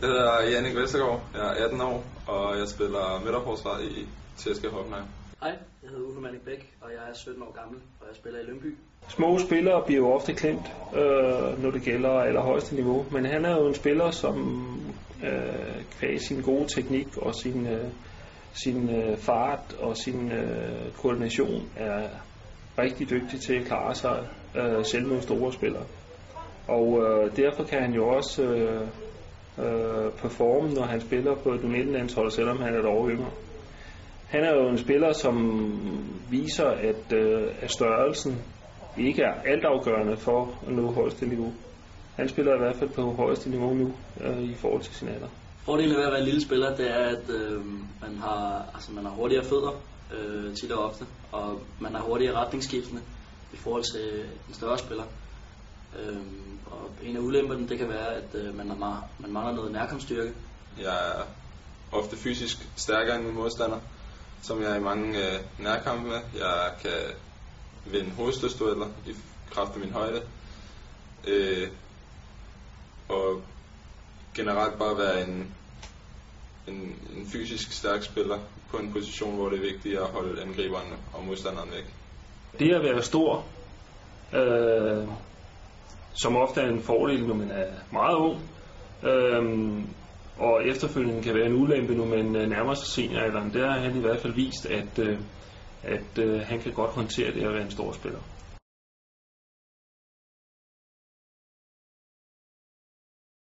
Jeg hedder Jannik Vestergaard, jeg er 18 år, og jeg spiller midterforsvar i TSG Hoffenheim. Hej, jeg hedder Uffe Manning Bæk, og jeg er 17 år gammel, og jeg spiller i Lønby. Små spillere bliver jo ofte klemt, øh, når det gælder allerhøjeste niveau, men han er jo en spiller, som øh, kvæg sin gode teknik og sin, øh, sin øh, fart og sin øh, koordination er rigtig dygtig til at klare sig øh, selv mod store spillere. Og øh, derfor kan han jo også øh, øh, performe, når han spiller på et U19-landshold, selvom han er et år yngre. Han er jo en spiller, som viser, at, øh, at størrelsen ikke er altafgørende for at nå højeste niveau. Han spiller i hvert fald på højeste niveau nu øh, i forhold til sin alder. Fordelen ved at være en lille spiller, det er, at øh, man, har, altså, man har hurtigere fødder øh, tit og ofte, og man har hurtigere retningsskiftende i forhold til en større spiller. Øh, og en af ulemperne, det kan være, at øh, man, har, man mangler noget nærkomststyrke. Jeg er ofte fysisk stærkere end min modstander, som jeg er i mange øh, nærkampe med. Jeg kan vinde hovedstødstueller i kraft af min højde. Øh, og generelt bare være en, en, en fysisk stærk spiller på en position, hvor det er vigtigt at holde angriberne og modstanderen væk. Det at være stor, øh, som ofte er en fordel, når man er meget ung, øhm, og efterfølgende kan være en ulempe, når man øh, nærmer sig senioralderen, der har han i hvert fald vist, at, øh, at øh, han kan godt håndtere det at være en stor spiller.